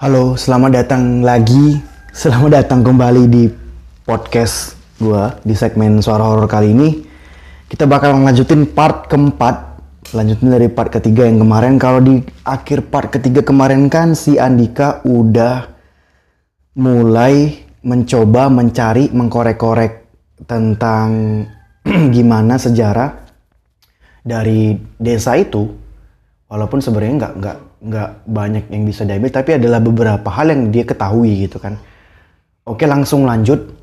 Halo, selamat datang lagi. Selamat datang kembali di podcast gua di segmen suara horor kali ini. Kita bakal lanjutin part keempat. Lanjutin dari part ketiga yang kemarin. Kalau di akhir part ketiga kemarin kan si Andika udah mulai mencoba mencari mengkorek-korek tentang gimana sejarah dari desa itu walaupun sebenarnya nggak nggak nggak banyak yang bisa diambil tapi adalah beberapa hal yang dia ketahui gitu kan. Oke langsung lanjut.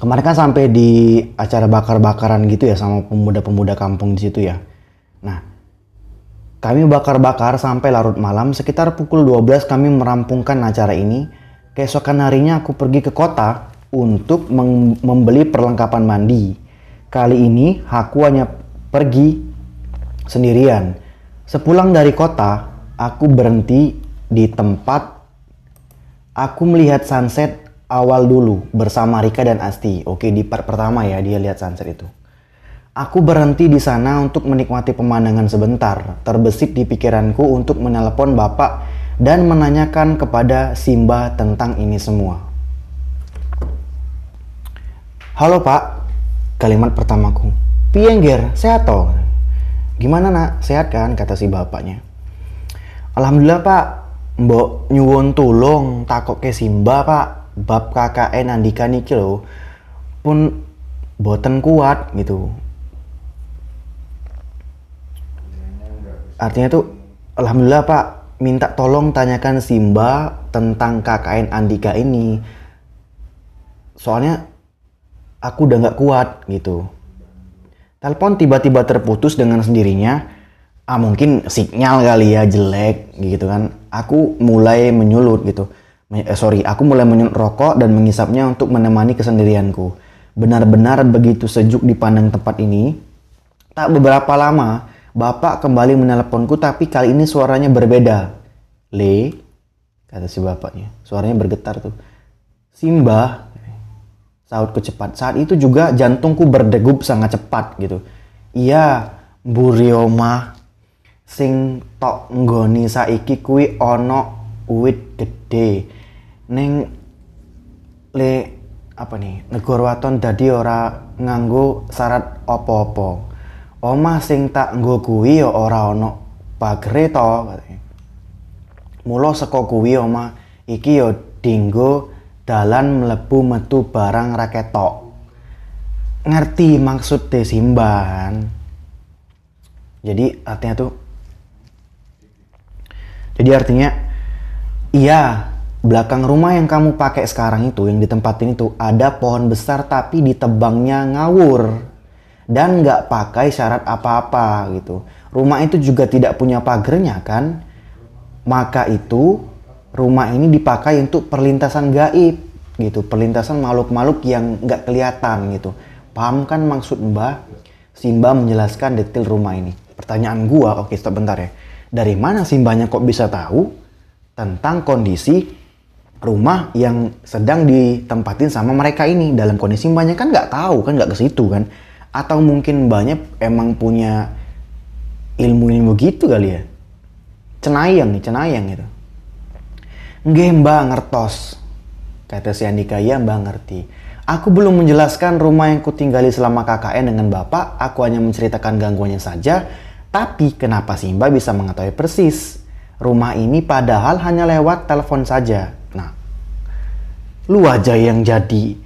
Kemarin kan sampai di acara bakar-bakaran gitu ya sama pemuda-pemuda kampung di situ ya. Nah kami bakar-bakar sampai larut malam sekitar pukul 12 kami merampungkan acara ini. Keesokan harinya aku pergi ke kota untuk membeli perlengkapan mandi. Kali ini aku hanya pergi sendirian. Sepulang dari kota aku berhenti di tempat aku melihat sunset awal dulu bersama Rika dan Asti. Oke, di part pertama ya dia lihat sunset itu. Aku berhenti di sana untuk menikmati pemandangan sebentar. Terbesit di pikiranku untuk menelepon bapak dan menanyakan kepada Simba tentang ini semua. Halo pak, kalimat pertamaku. Piengger, sehat toh? Gimana nak, sehat kan? Kata si bapaknya. Alhamdulillah Pak, Mbok nyuwun tulung takok ke Simba Pak, bab KKN Andika niki lho pun boten kuat gitu. Artinya tuh Alhamdulillah Pak, minta tolong tanyakan Simba tentang KKN Andika ini. Soalnya aku udah nggak kuat gitu. Telepon tiba-tiba terputus dengan sendirinya ah mungkin sinyal kali ya jelek gitu kan. Aku mulai menyulut gitu. Eh, sorry aku mulai menyulut rokok dan mengisapnya untuk menemani kesendirianku. Benar-benar begitu sejuk di pandang tempat ini tak beberapa lama bapak kembali meneleponku tapi kali ini suaranya berbeda. Le kata si bapaknya. Suaranya bergetar tuh. Simba sautku cepat. Saat itu juga jantungku berdegup sangat cepat gitu. Iya Burioma sing tok nggoni saiki kuwi ana uwit gede ning le apa nih negara waton dadi ora nganggo syarat apa-apa. Omah sing tak nggo kuwi ya ora ana pagere to mula saka kuwi omah iki ya dinggo dalan mlebu metu barang raketok ngerti maksud desimban jadi artinya tuh jadi artinya, iya, belakang rumah yang kamu pakai sekarang itu, yang ditempatin itu, ada pohon besar tapi ditebangnya ngawur. Dan nggak pakai syarat apa-apa gitu. Rumah itu juga tidak punya pagernya kan? Maka itu rumah ini dipakai untuk perlintasan gaib gitu. Perlintasan makhluk-makhluk yang nggak kelihatan gitu. Paham kan maksud mbak? Simba menjelaskan detail rumah ini. Pertanyaan gua, oke stop bentar ya dari mana simbahnya kok bisa tahu tentang kondisi rumah yang sedang ditempatin sama mereka ini? Dalam kondisi mbaknya kan nggak tahu kan nggak ke situ kan? Atau mungkin mbaknya emang punya ilmu-ilmu gitu kali ya? Cenayang nih cenayang gitu. Nggih mbak ngertos. Kata si Andika ya mbak ngerti. Aku belum menjelaskan rumah yang kutinggali selama KKN dengan bapak. Aku hanya menceritakan gangguannya saja tapi kenapa Simba bisa mengetahui persis rumah ini padahal hanya lewat telepon saja? Nah, lu aja yang jadi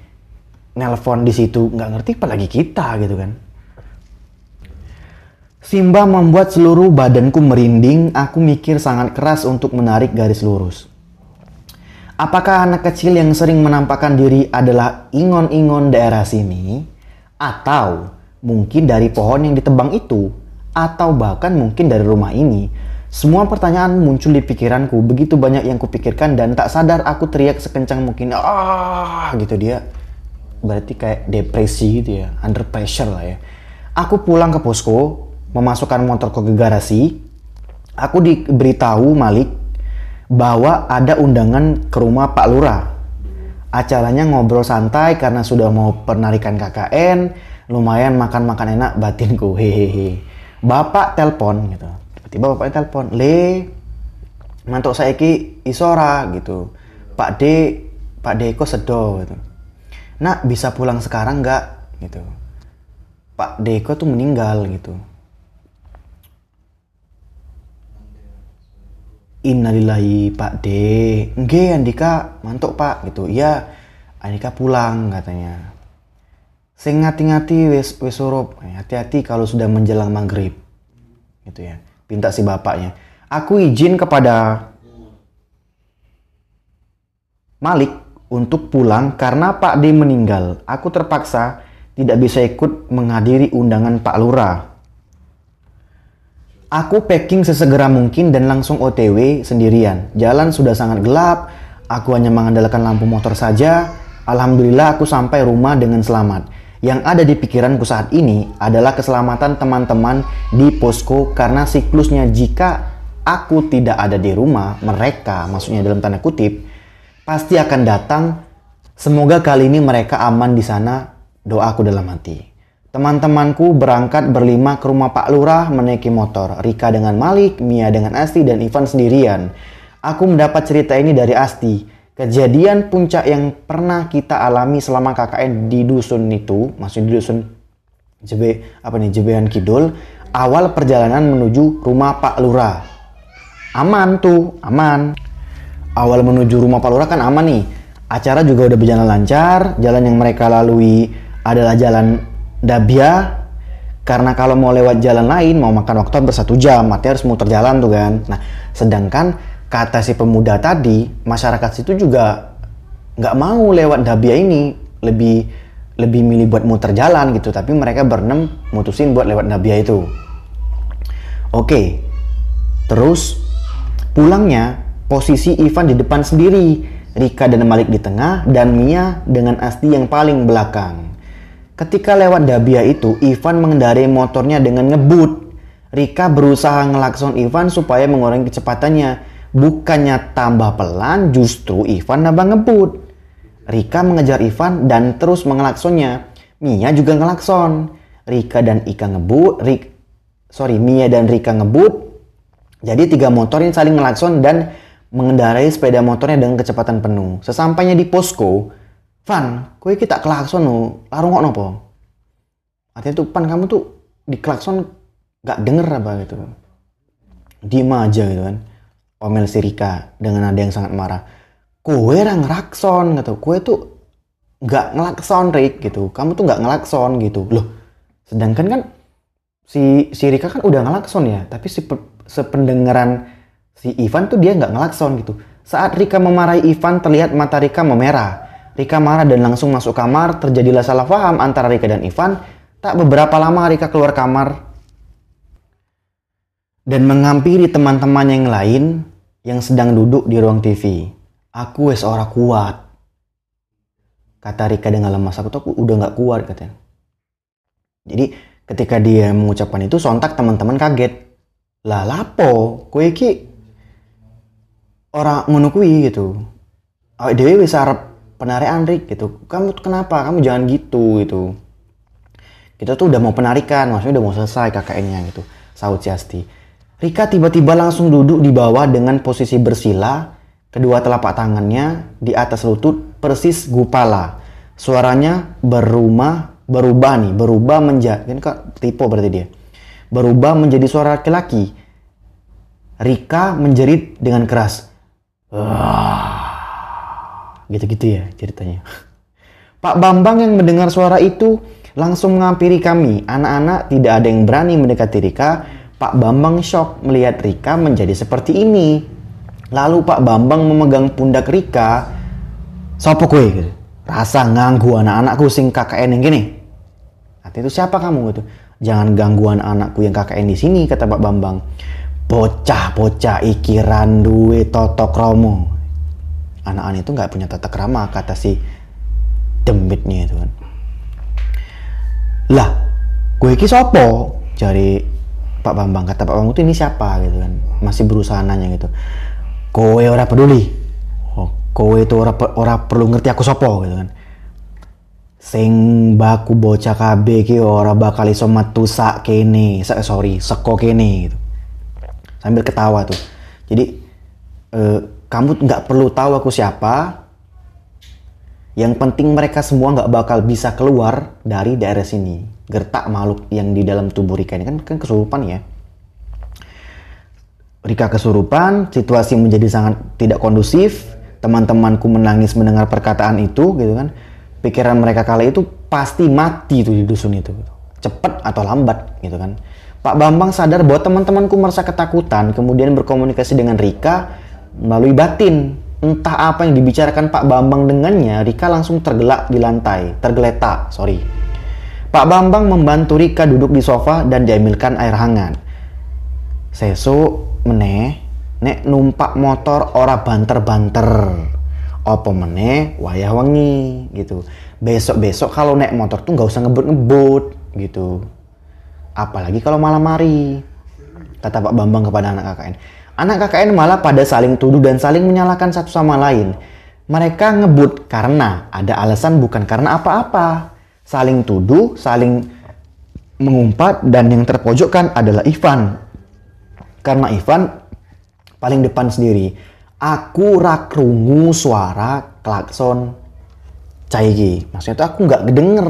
nelpon di situ nggak ngerti apalagi kita gitu kan. Simba membuat seluruh badanku merinding, aku mikir sangat keras untuk menarik garis lurus. Apakah anak kecil yang sering menampakkan diri adalah ingon-ingon daerah sini? Atau mungkin dari pohon yang ditebang itu? Atau bahkan mungkin dari rumah ini. Semua pertanyaan muncul di pikiranku, begitu banyak yang kupikirkan dan tak sadar aku teriak sekencang mungkin. Ah, gitu dia. Berarti kayak depresi gitu ya, under pressure lah ya. Aku pulang ke posko, memasukkan motorku ke garasi. Aku diberitahu Malik bahwa ada undangan ke rumah Pak Lurah. Acaranya ngobrol santai karena sudah mau penarikan KKN, lumayan makan-makan enak batinku, hehehe bapak telpon gitu. Tiba-tiba bapaknya telpon le mantuk saiki isora gitu. Pak D Pak Deko sedo? Gitu. Nak bisa pulang sekarang nggak? Gitu. Pak Deko tuh meninggal gitu. Innalillahi Pak D Nge Andika mantuk Pak. Gitu. Iya Andika pulang katanya sing ngati-ngati wis wis surup. Eh, hati-hati kalau sudah menjelang maghrib. Gitu ya. Pinta si bapaknya. Aku izin kepada Malik untuk pulang karena Pak D meninggal. Aku terpaksa tidak bisa ikut menghadiri undangan Pak Lurah. Aku packing sesegera mungkin dan langsung OTW sendirian. Jalan sudah sangat gelap, aku hanya mengandalkan lampu motor saja. Alhamdulillah aku sampai rumah dengan selamat. Yang ada di pikiranku saat ini adalah keselamatan teman-teman di posko karena siklusnya jika aku tidak ada di rumah, mereka, maksudnya dalam tanda kutip, pasti akan datang. Semoga kali ini mereka aman di sana. Doaku dalam hati. Teman-temanku berangkat berlima ke rumah Pak Lurah menaiki motor. Rika dengan Malik, Mia dengan Asti, dan Ivan sendirian. Aku mendapat cerita ini dari Asti. Kejadian puncak yang pernah kita alami selama KKN di dusun itu, maksudnya di dusun JB apa nih Jebean Kidul, awal perjalanan menuju rumah Pak Lurah. Aman tuh, aman. Awal menuju rumah Pak Lurah kan aman nih. Acara juga udah berjalan lancar, jalan yang mereka lalui adalah jalan Dabia karena kalau mau lewat jalan lain mau makan waktu hampir satu jam artinya harus muter jalan tuh kan nah sedangkan kata si pemuda tadi masyarakat situ juga nggak mau lewat Dabia ini lebih lebih milih buat muter jalan gitu tapi mereka berenam mutusin buat lewat Dabia itu oke terus pulangnya posisi Ivan di depan sendiri Rika dan Malik di tengah dan Mia dengan Asti yang paling belakang Ketika lewat Dabia itu, Ivan mengendarai motornya dengan ngebut. Rika berusaha ngelakson Ivan supaya mengurangi kecepatannya. Bukannya tambah pelan, justru Ivan nambah ngebut. Rika mengejar Ivan dan terus mengelaksonnya. Mia juga ngelakson. Rika dan Ika ngebut, Rik, sorry, Mia dan Rika ngebut. Jadi tiga motor yang saling ngelakson dan mengendarai sepeda motornya dengan kecepatan penuh. Sesampainya di posko, Van, kowe iki tak klakson no, larung kok nopo? Artinya tuh pan kamu tuh di klakson gak denger apa gitu. Diem aja gitu kan. Omel si Rika dengan nada yang sangat marah. Kowe orang ngerakson gitu. Kowe tuh gak ngelakson Rik gitu. Kamu tuh gak ngelakson gitu. Loh, sedangkan kan si si Rika kan udah ngelakson ya, tapi si sependengaran si Ivan tuh dia nggak ngelakson gitu. Saat Rika memarahi Ivan terlihat mata Rika memerah. Rika marah dan langsung masuk kamar. Terjadilah salah paham antara Rika dan Ivan. Tak beberapa lama Rika keluar kamar dan menghampiri teman-teman yang lain yang sedang duduk di ruang TV. Aku wes ora kuat. Kata Rika dengan lemas. Aku tuh aku udah nggak kuat katanya. Jadi ketika dia mengucapkan itu sontak teman-teman kaget. Lah lapo? Kue ki orang kuwi gitu. Awake dhewe wis arep penarikan Rik gitu kamu kenapa kamu jangan gitu gitu kita tuh udah mau penarikan maksudnya udah mau selesai KKN-nya gitu saut si Asti Rika tiba-tiba langsung duduk di bawah dengan posisi bersila kedua telapak tangannya di atas lutut persis gupala suaranya berumah berubah nih berubah menjadi kan kak tipe berarti dia berubah menjadi suara laki-laki Rika menjerit dengan keras Wah gitu-gitu ya ceritanya. Pak Bambang yang mendengar suara itu langsung menghampiri kami. Anak-anak tidak ada yang berani mendekati Rika. Pak Bambang shock melihat Rika menjadi seperti ini. Lalu Pak Bambang memegang pundak Rika. Sopo kue? Gitu. Rasa nganggu anak-anakku sing KKN yang gini. Artinya itu siapa kamu gitu? Jangan gangguan anakku yang KKN di sini kata Pak Bambang. Bocah-bocah ikiran duwe totok romo anak-anak itu nggak punya tata krama kata si demitnya itu kan lah gue iki sopo cari Pak Bambang kata Pak Bambang itu ini siapa? Gitu kan. Masih berusaha nanya gitu. Kowe ora peduli? Oh, kowe itu ora, ora perlu ngerti aku sopo gitu kan. Sing baku bocah KB ki ora bakal iso metu sak kene sorry seko kene gitu. Sambil ketawa tuh. Jadi e, kamu nggak perlu tahu aku siapa yang penting mereka semua nggak bakal bisa keluar dari daerah sini. Gertak makhluk yang di dalam tubuh Rika ini. Kan kan kesurupan ya. Rika kesurupan situasi menjadi sangat tidak kondusif. Teman-temanku menangis mendengar perkataan itu gitu kan. Pikiran mereka kala itu pasti mati tuh di dusun itu gitu. cepet atau lambat gitu kan. Pak Bambang sadar bahwa teman-temanku merasa ketakutan kemudian berkomunikasi dengan Rika melalui batin entah apa yang dibicarakan Pak Bambang dengannya, Rika langsung tergelak di lantai, tergeletak, sorry. Pak Bambang membantu Rika duduk di sofa dan diambilkan air hangat. Sesu meneh, nek numpak motor ora banter-banter. Apa meneh wayah wengi gitu. Besok-besok kalau naik motor tuh nggak usah ngebut-ngebut gitu. Apalagi kalau malam hari. Kata Pak Bambang kepada anak KKN Anak KKN malah pada saling tuduh dan saling menyalahkan satu sama lain. Mereka ngebut karena ada alasan bukan karena apa-apa. Saling tuduh, saling mengumpat dan yang terpojokkan adalah Ivan. Karena Ivan paling depan sendiri. Aku rakrungu suara klakson Caigi. Maksudnya itu aku nggak denger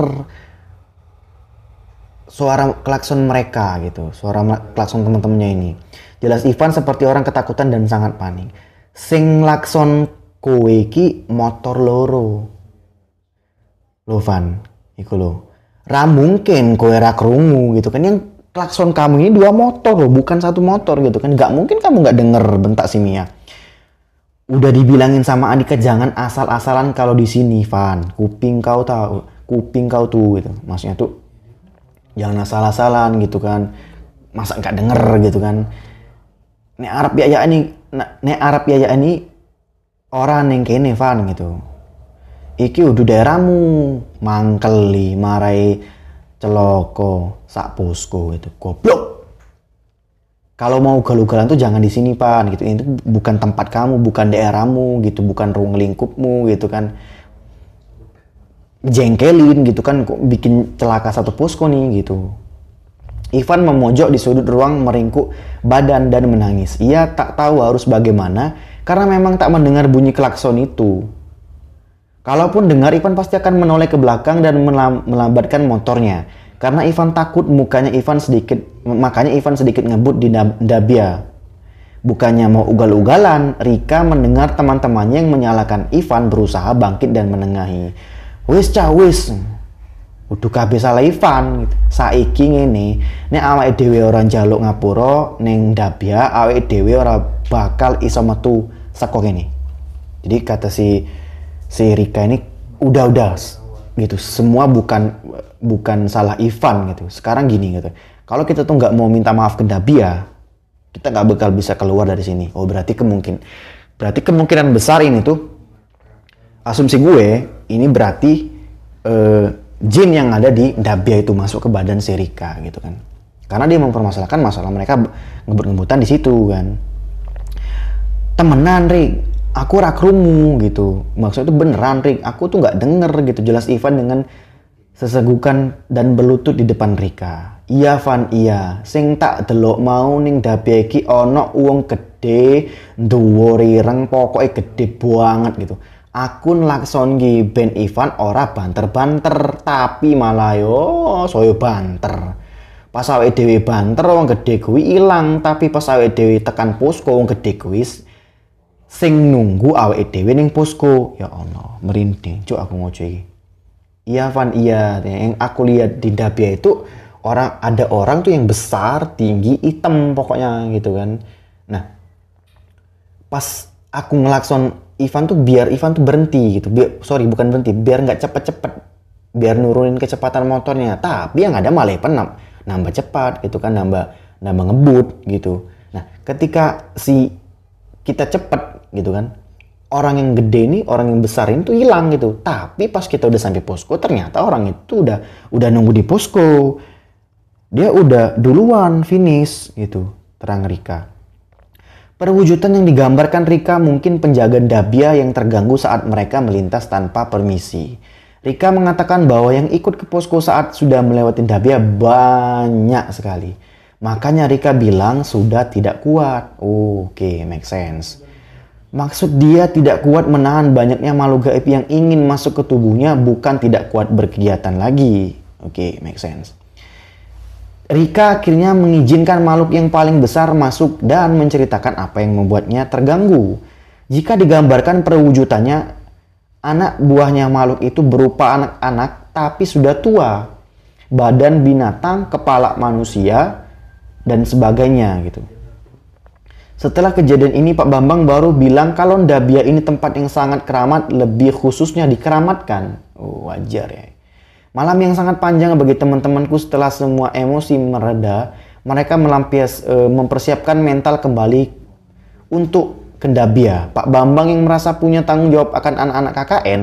suara klakson mereka gitu, suara klakson teman-temannya ini. Jelas Ivan seperti orang ketakutan dan sangat panik. Sing lakson kowe motor loro. Lo Van, iku lo. Ra mungkin kowe ra krungu gitu kan yang klakson kamu ini dua motor loh, bukan satu motor gitu kan. Gak mungkin kamu gak denger bentak si Mia. Udah dibilangin sama Andika jangan asal-asalan kalau di sini, Van. Kuping kau tahu, kuping kau tuh gitu. Maksudnya tuh jangan asal-asalan gitu kan. Masa nggak denger gitu kan nek Arab ya ini nek Arab ya ini orang yang kene fan gitu. Iki udah daerahmu mangkeli marai celoko sak posko itu goblok! Kalau mau galugalan tuh jangan di sini pan gitu. Itu bukan tempat kamu bukan daerahmu gitu. Bukan ruang lingkupmu gitu kan. Jengkelin gitu kan. Kok bikin celaka satu posko nih gitu Ivan memojok di sudut ruang meringkuk badan dan menangis. Ia tak tahu harus bagaimana karena memang tak mendengar bunyi klakson itu. Kalaupun dengar, Ivan pasti akan menoleh ke belakang dan melambatkan motornya. Karena Ivan takut mukanya Ivan sedikit, makanya Ivan sedikit ngebut di Dabia. Bukannya mau ugal-ugalan, Rika mendengar teman-temannya yang menyalahkan Ivan berusaha bangkit dan menengahi. Wis cah wis, Udah kabeh salah Ivan gitu. Saiki ngene, nek awake dhewe ora njaluk ngapura ning Dabia, awake dhewe ora bakal iso metu saka kene. Jadi kata si si Rika ini udah-udah gitu. Semua bukan bukan salah Ivan gitu. Sekarang gini gitu. Kalau kita tuh nggak mau minta maaf ke Dabia, kita nggak bakal bisa keluar dari sini. Oh berarti kemungkin berarti kemungkinan besar ini tuh asumsi gue ini berarti eh, jin yang ada di Dabia itu masuk ke badan Serika gitu kan. Karena dia mempermasalahkan masalah mereka ngebut-ngebutan di situ kan. Temenan, Rik. Aku rakrumu gitu. Maksudnya itu beneran, Rik. Aku tuh nggak denger gitu. Jelas Ivan dengan sesegukan dan berlutut di depan Rika. Iya Van, iya. Sing tak delok mau ning Dabia iki ono uang gede, dhuwur ireng, pokoknya gede banget gitu akun laksongi ben Ivan ora banter-banter tapi malah yo soyo banter. Pas awake dhewe banter wong gede kuwi ilang tapi pas awake dhewe tekan posko wong gede kuwi sing nunggu awake dhewe ning posko. Ya Allah merinding cuk aku ngojo iki. Iya Van iya. Yang aku lihat di Dabia itu orang ada orang tuh yang besar tinggi hitam pokoknya gitu kan. Nah pas aku ngelakson Ivan tuh biar Ivan tuh berhenti gitu. Biar, sorry bukan berhenti, biar nggak cepet-cepet, biar nurunin kecepatan motornya. Tapi yang ada malah Ivan nambah cepat gitu kan, nambah nambah ngebut gitu. Nah, ketika si kita cepet gitu kan, orang yang gede ini, orang yang besar ini tuh hilang gitu. Tapi pas kita udah sampai posko, ternyata orang itu udah udah nunggu di posko. Dia udah duluan finish gitu, terang Rika. Perwujudan yang digambarkan Rika mungkin penjaga Dabia yang terganggu saat mereka melintas tanpa permisi. Rika mengatakan bahwa yang ikut ke posko saat sudah melewati Dabia banyak sekali. Makanya Rika bilang sudah tidak kuat. Oke, okay, make sense. Maksud dia tidak kuat menahan banyaknya makhluk gaib yang ingin masuk ke tubuhnya, bukan tidak kuat berkegiatan lagi. Oke, okay, make sense. Rika akhirnya mengizinkan makhluk yang paling besar masuk dan menceritakan apa yang membuatnya terganggu. Jika digambarkan perwujudannya, anak buahnya makhluk itu berupa anak-anak tapi sudah tua. Badan binatang, kepala manusia, dan sebagainya gitu. Setelah kejadian ini Pak Bambang baru bilang kalau Ndabia ini tempat yang sangat keramat, lebih khususnya dikeramatkan. Oh, wajar ya. Malam yang sangat panjang bagi teman-temanku setelah semua emosi mereda, mereka melampias e, mempersiapkan mental kembali untuk ke Ndabia. Pak Bambang yang merasa punya tanggung jawab akan anak-anak KKN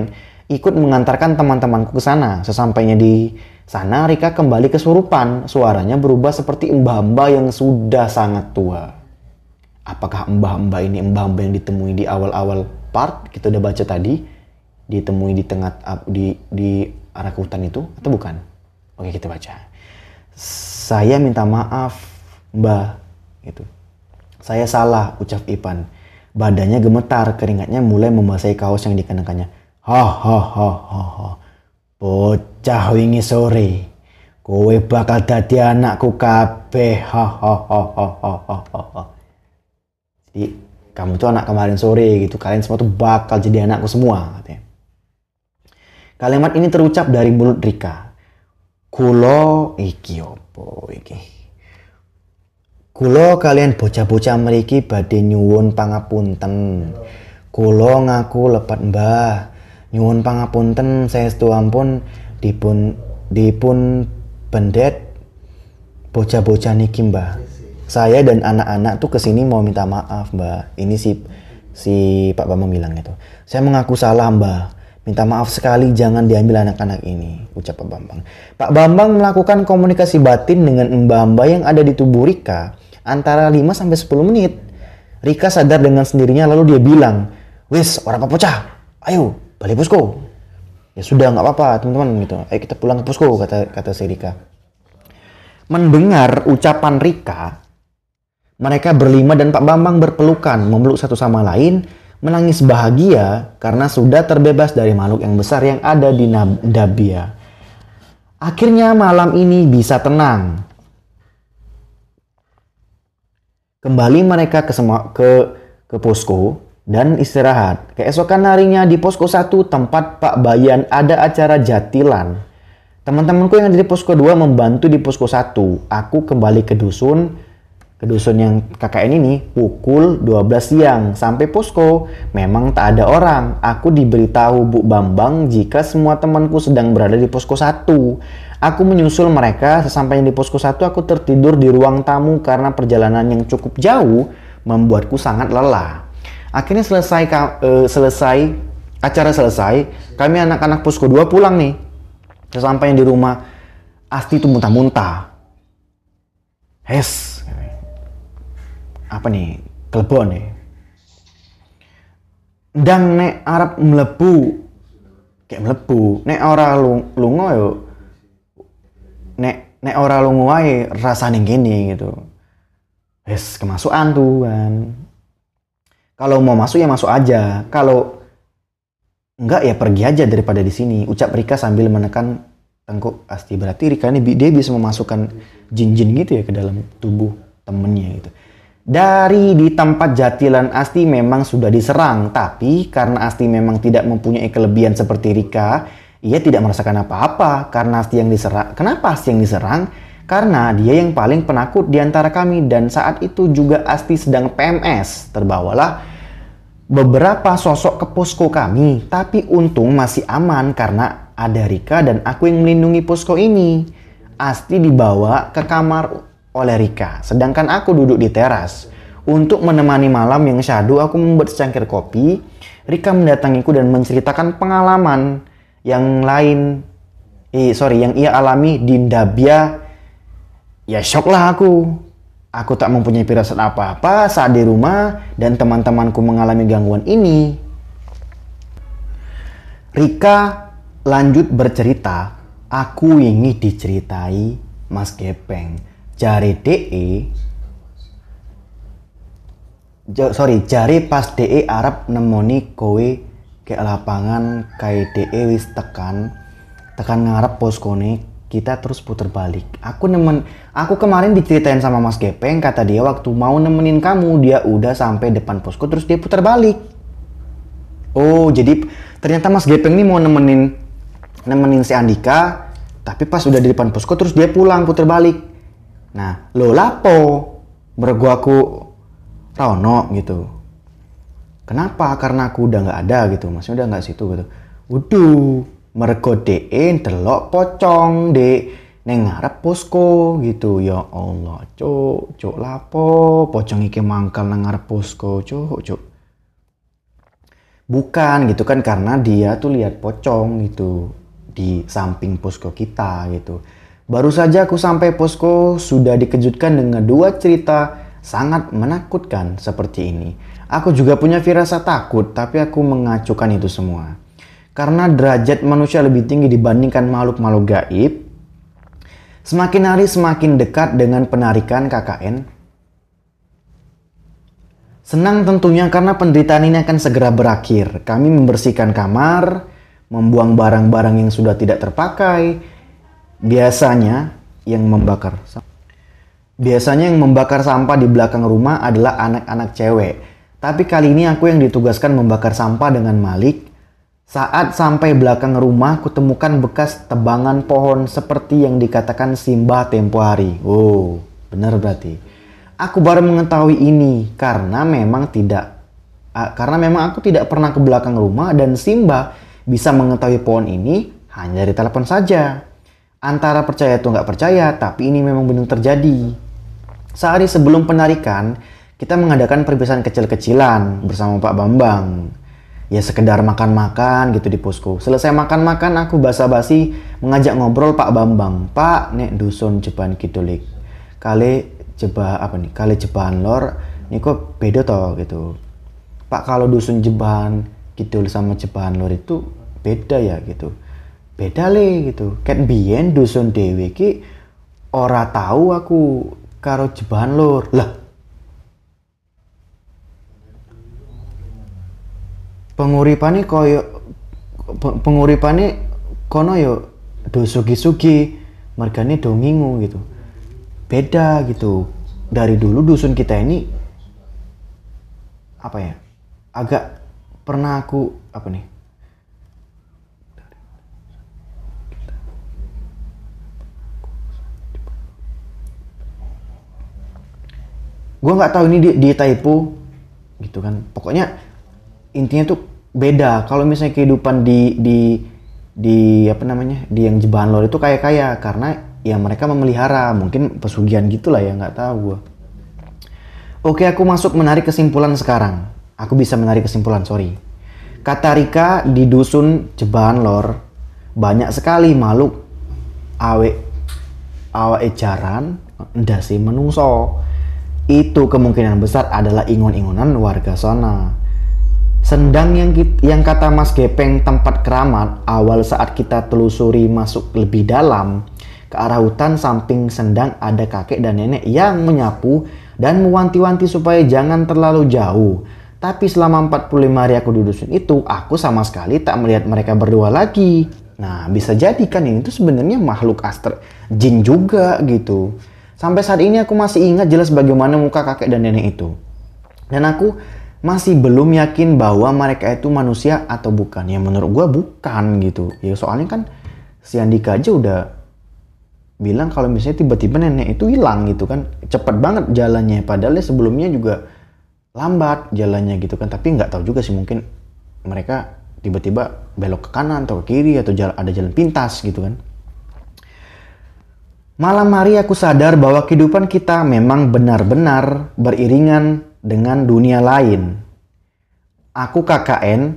ikut mengantarkan teman-temanku ke sana. Sesampainya di sana, Rika kembali kesurupan. Suaranya berubah seperti mbah-mbah yang sudah sangat tua apakah mbah-mbah ini mbah-mbah yang ditemui di awal-awal part kita udah baca tadi ditemui di tengah di di arah ke hutan itu atau bukan? Oke kita baca. Saya minta maaf mbah itu saya salah ucap Ipan. Badannya gemetar keringatnya mulai membasahi kaos yang dikenakannya. Ha ha ha ha ha. Bocah wingi sore. Kowe bakal dadi anakku kabeh. Ha ha ha ha ha ha ha. Jadi kamu tuh anak kemarin sore gitu. Kalian semua tuh bakal jadi anakku semua. Katanya. Kalimat ini terucap dari mulut Rika. Kulo iki opo iki. Kulo kalian bocah-bocah meriki badhe nyuwun pangapunten. Kulo ngaku lepat mbah. Nyuwun pangapunten saya ampun dipun dipun pendet bocah-bocah niki mbah saya dan anak-anak tuh ke sini mau minta maaf mbak ini si si Pak Bambang bilang itu saya mengaku salah mbak minta maaf sekali jangan diambil anak-anak ini ucap Pak Bambang. Pak Bambang melakukan komunikasi batin dengan mbak-mbak yang ada di tubuh Rika antara 5 sampai 10 menit. Rika sadar dengan sendirinya lalu dia bilang wis orang pecah ayo balik posko. Ya sudah nggak apa-apa teman-teman gitu. Ayo kita pulang ke posko kata kata si Rika. Mendengar ucapan Rika mereka berlima dan Pak Bambang berpelukan, memeluk satu sama lain, menangis bahagia karena sudah terbebas dari makhluk yang besar yang ada di Dabia. Akhirnya malam ini bisa tenang. Kembali mereka ke semua ke ke posko dan istirahat. Keesokan harinya di posko 1 tempat Pak Bayan ada acara jatilan. Teman-temanku yang ada di posko 2 membantu di posko 1. Aku kembali ke dusun ke dusun yang KKN ini pukul 12 siang sampai posko. Memang tak ada orang. Aku diberitahu Bu Bambang jika semua temanku sedang berada di posko 1. Aku menyusul mereka, sesampainya di posko 1 aku tertidur di ruang tamu karena perjalanan yang cukup jauh membuatku sangat lelah. Akhirnya selesai uh, selesai acara selesai, kami anak-anak posko 2 pulang nih. Sesampainya di rumah, Asti itu muntah-muntah. Hes, apa nih? Kelebon nih. Dan nek Arab melebu kayak melebu nek ora lu lungo yo nek nek ora lungo wae rasane gini gitu. Wes kemasukan tuh kan. Kalau mau masuk ya masuk aja. Kalau enggak ya pergi aja daripada di sini. Ucap Rika sambil menekan tengkuk Asti berarti Rika ini dia bisa memasukkan jin-jin gitu ya ke dalam tubuh temennya gitu dari di tempat Jatilan Asti memang sudah diserang, tapi karena Asti memang tidak mempunyai kelebihan seperti Rika, ia tidak merasakan apa-apa karena Asti yang diserang. Kenapa Asti yang diserang? Karena dia yang paling penakut di antara kami dan saat itu juga Asti sedang PMS. Terbawalah beberapa sosok ke posko kami, tapi untung masih aman karena ada Rika dan aku yang melindungi posko ini. Asti dibawa ke kamar oleh Rika. Sedangkan aku duduk di teras. Untuk menemani malam yang syahdu, aku membuat secangkir kopi. Rika mendatangiku dan menceritakan pengalaman yang lain. Eh, sorry, yang ia alami di Dabia. Ya shock lah aku. Aku tak mempunyai firasat apa-apa saat di rumah dan teman-temanku mengalami gangguan ini. Rika lanjut bercerita, aku ingin diceritai Mas Gepeng Jari DE sorry, jari pas DE Arab nemoni kowe ke lapangan kai DE wis tekan tekan ngarep poskone kita terus puter balik. Aku nemen aku kemarin diceritain sama Mas Gepeng kata dia waktu mau nemenin kamu dia udah sampai depan posko terus dia putar balik. Oh, jadi ternyata Mas Gepeng ini mau nemenin nemenin si Andika, tapi pas udah di depan posko terus dia pulang putar balik. Nah, lo lapo? Mergo aku Rono gitu. Kenapa? Karena aku udah nggak ada gitu, maksudnya udah nggak situ gitu. Waduh, mergo DE delok pocong de neng ngarep posko gitu. Ya Allah, cuk, cuk lapo, pocong iki mangkal nang ngarep posko, cuk, cuk. Bukan gitu kan karena dia tuh lihat pocong gitu di samping posko kita gitu. Baru saja aku sampai posko sudah dikejutkan dengan dua cerita sangat menakutkan seperti ini. Aku juga punya firasat takut tapi aku mengacukan itu semua. Karena derajat manusia lebih tinggi dibandingkan makhluk-makhluk gaib, semakin hari semakin dekat dengan penarikan KKN Senang tentunya karena penderitaan ini akan segera berakhir. Kami membersihkan kamar, membuang barang-barang yang sudah tidak terpakai. Biasanya yang membakar Biasanya yang membakar sampah di belakang rumah adalah anak-anak cewek. Tapi kali ini aku yang ditugaskan membakar sampah dengan Malik. Saat sampai belakang rumah, kutemukan bekas tebangan pohon seperti yang dikatakan Simba tempo hari. Oh, benar berarti. Aku baru mengetahui ini karena memang tidak karena memang aku tidak pernah ke belakang rumah dan Simba bisa mengetahui pohon ini hanya dari telepon saja. Antara percaya atau nggak percaya, tapi ini memang benar terjadi. Sehari sebelum penarikan, kita mengadakan perpisahan kecil-kecilan bersama Pak Bambang. Ya sekedar makan-makan gitu di posko. Selesai makan-makan aku basa-basi mengajak ngobrol Pak Bambang. Pak, nek dusun Jeban Kidulik. Kali jebah apa nih? Kali jebahan lor, ini kok beda toh gitu. Pak kalau dusun Jeban Kidul sama Jebahan lor itu beda ya gitu. Beda le gitu. Ket biyen dusun dewe ki ora tahu aku karo Jebahan lor. Lah, penguripane koyo pe- penguripane kono yo do sugi-sugi margane do ngingu gitu beda gitu dari dulu dusun kita ini apa ya agak pernah aku apa nih gue nggak tahu ini di, di typo. Gitu kan. Pokoknya intinya tuh beda. Kalau misalnya kehidupan di di di apa namanya di yang jebahan lor itu kayak kaya karena ya mereka memelihara. Mungkin pesugihan gitulah ya nggak tahu gue oke aku masuk menarik kesimpulan sekarang. Aku bisa menarik kesimpulan sorry. Kata Rika di dusun jebahan lor banyak sekali makhluk awe awe ejaran ndasi menungso itu kemungkinan besar adalah ingon-ingonan warga sana Sendang yang kit- yang kata Mas Gepeng tempat keramat awal saat kita telusuri masuk lebih dalam ke arah hutan samping sendang ada kakek dan nenek yang menyapu dan mewanti-wanti supaya jangan terlalu jauh. Tapi selama 45 hari aku di dusun itu, aku sama sekali tak melihat mereka berdua lagi. Nah, bisa jadi kan ini tuh sebenarnya makhluk astral jin juga gitu. Sampai saat ini aku masih ingat jelas bagaimana muka kakek dan nenek itu. Dan aku masih belum yakin bahwa mereka itu manusia atau bukan. Ya menurut gua bukan gitu. Ya soalnya kan si Andika aja udah bilang kalau misalnya tiba-tiba nenek itu hilang gitu kan. Cepet banget jalannya. Padahal sebelumnya juga lambat jalannya gitu kan. Tapi nggak tahu juga sih mungkin mereka tiba-tiba belok ke kanan atau ke kiri atau ada jalan pintas gitu kan. Malam hari aku sadar bahwa kehidupan kita memang benar-benar beriringan dengan dunia lain. Aku KKN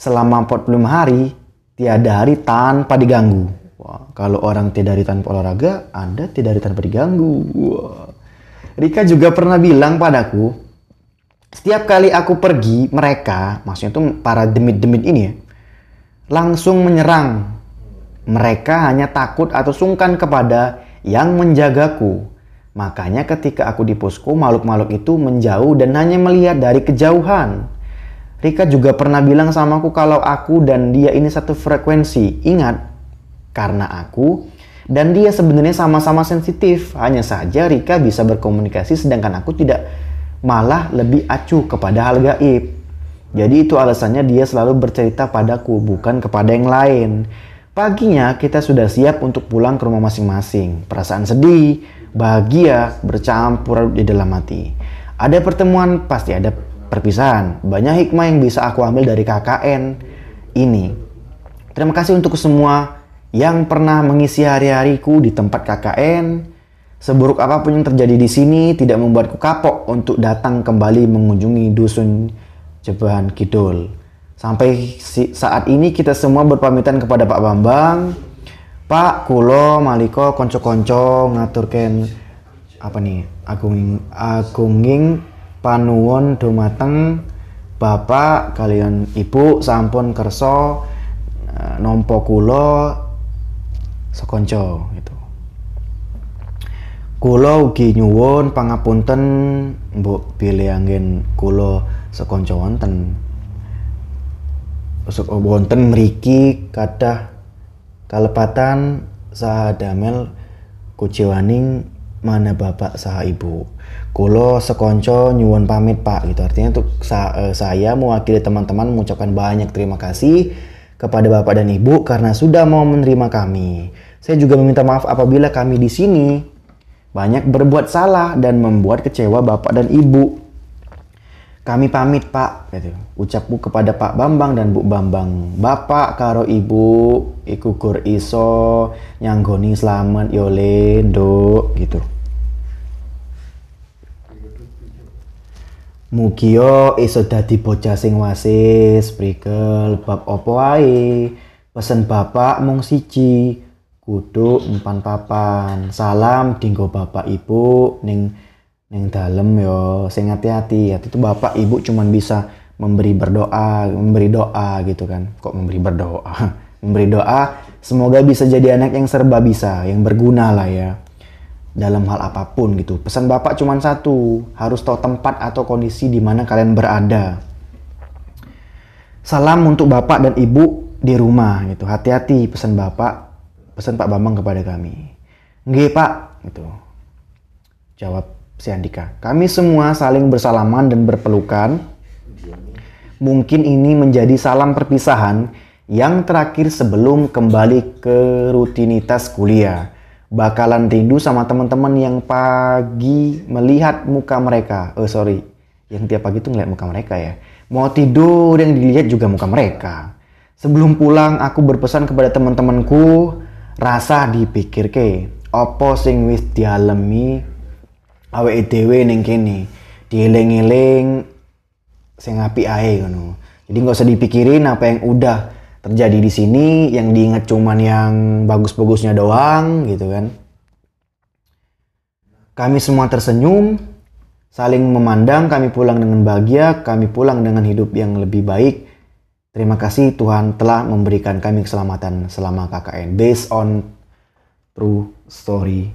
selama 45 hari, tiada hari tanpa diganggu. Wah, kalau orang tiada hari tanpa olahraga, Anda tiada hari tanpa diganggu. Wah. Rika juga pernah bilang padaku, setiap kali aku pergi, mereka, maksudnya tuh para demit-demit ini ya, langsung menyerang mereka hanya takut atau sungkan kepada yang menjagaku. Makanya ketika aku di posko, makhluk-makhluk itu menjauh dan hanya melihat dari kejauhan. Rika juga pernah bilang sama aku kalau aku dan dia ini satu frekuensi. Ingat, karena aku dan dia sebenarnya sama-sama sensitif. Hanya saja Rika bisa berkomunikasi sedangkan aku tidak malah lebih acuh kepada hal gaib. Jadi itu alasannya dia selalu bercerita padaku, bukan kepada yang lain. Paginya kita sudah siap untuk pulang ke rumah masing-masing. Perasaan sedih, bahagia bercampur di dalam hati. Ada pertemuan, pasti ada perpisahan. Banyak hikmah yang bisa aku ambil dari KKN ini. Terima kasih untuk semua yang pernah mengisi hari-hariku di tempat KKN. Seburuk apa pun yang terjadi di sini tidak membuatku kapok untuk datang kembali mengunjungi dusun Jebahan Kidul. Sampai saat ini kita semua berpamitan kepada Pak Bambang, Pak Kulo Maliko konco-konco ngaturken apa nih agung agunging panuwun dumateng Bapak kalian Ibu sampun kerso uh, nompo kulo sekonco gitu. Kulo ugi nyuwun pangapunten Mbok pilih angin kulo sekonco wonten. Wonten mriki kadah kalepatan saha damel kuciwaning mana bapak saha ibu. Kulo sekonco nyuwun pamit pak gitu. Artinya untuk sa uh, saya mewakili teman-teman mengucapkan banyak terima kasih kepada bapak dan ibu karena sudah mau menerima kami. Saya juga meminta maaf apabila kami di sini banyak berbuat salah dan membuat kecewa bapak dan ibu kami pamit pak. Gitu. Ucapku kepada Pak Bambang dan Bu Bambang. Bapak karo ibu iku gur iso nyanggoni selamat yole do gitu. Mugio iso dadi bocah sing wasis prikel bab opo wae pesen bapak mung siji kudu empan papan. Salam dinggo bapak ibu ning yang dalam yo sing hati-hati. Hati itu bapak ibu cuman bisa memberi berdoa memberi doa gitu kan. Kok memberi berdoa? Memberi doa semoga bisa jadi anak yang serba bisa yang berguna lah ya. Dalam hal apa pun gitu. Pesan bapak cuman satu harus tahu tempat atau kondisi di mana kalian berada. Salam untuk bapak dan ibu di rumah gitu. Hati-hati pesan bapak pesan pak bambang kepada kami. Nggih pak gitu. Jawab si Andika. Kami semua saling bersalaman dan berpelukan. Mungkin ini menjadi salam perpisahan yang terakhir sebelum kembali ke rutinitas kuliah. Bakalan rindu sama teman-teman yang pagi melihat muka mereka. Oh sorry, yang tiap pagi tuh ngeliat muka mereka ya. Mau tidur yang dilihat juga muka mereka. Sebelum pulang aku berpesan kepada teman-temanku rasa dipikir ke opo sing wis dialemi awake dhewe ning kene dieling-eling sing apik ae ngono. Jadi nggak usah dipikirin apa yang udah terjadi di sini, yang diingat cuman yang bagus-bagusnya doang gitu kan. Kami semua tersenyum, saling memandang, kami pulang dengan bahagia, kami pulang dengan hidup yang lebih baik. Terima kasih Tuhan telah memberikan kami keselamatan selama KKN. Based on true story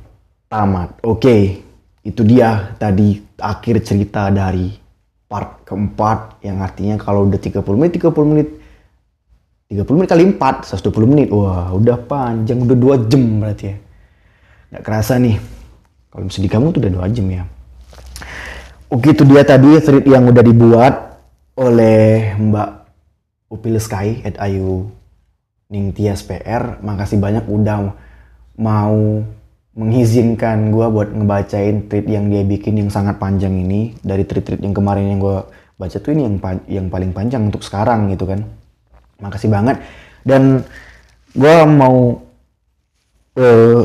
tamat. Oke. Okay itu dia tadi akhir cerita dari part keempat yang artinya kalau udah 30 menit 30 menit 30 menit kali 4 120 menit. Wah udah panjang udah 2 jam berarti ya. Nggak kerasa nih kalau di kamu tuh udah 2 jam ya. Oke itu dia tadi thread yang udah dibuat oleh Mbak Upil Sky at Ayu Ningtyas PR makasih banyak udah mau mengizinkan gue buat ngebacain tweet yang dia bikin yang sangat panjang ini dari tweet-tweet yang kemarin yang gue baca tuh ini yang yang paling panjang untuk sekarang gitu kan. Makasih banget. Dan gue mau uh,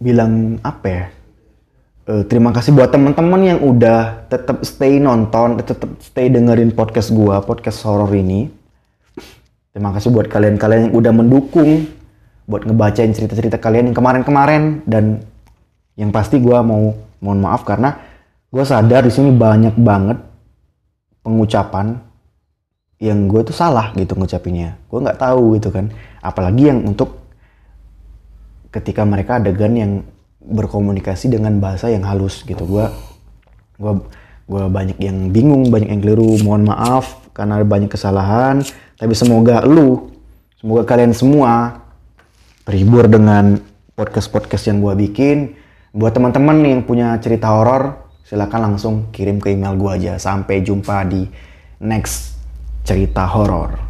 bilang apa ya? Uh, terima kasih buat teman-teman yang udah tetap stay nonton tetap stay dengerin podcast gue podcast horror ini Terima kasih buat kalian-kalian yang udah mendukung buat ngebacain cerita-cerita kalian yang kemarin-kemarin dan yang pasti gue mau mohon maaf karena gue sadar di sini banyak banget pengucapan yang gue tuh salah gitu ngucapinnya. Gue nggak tahu gitu kan. Apalagi yang untuk ketika mereka adegan yang berkomunikasi dengan bahasa yang halus gitu. Gua gua gua banyak yang bingung, banyak yang keliru. Mohon maaf karena ada banyak kesalahan, tapi semoga lu, semoga kalian semua terhibur dengan podcast-podcast yang gua bikin. Buat teman-teman yang punya cerita horor, silakan langsung kirim ke email gua aja. Sampai jumpa di next cerita horor.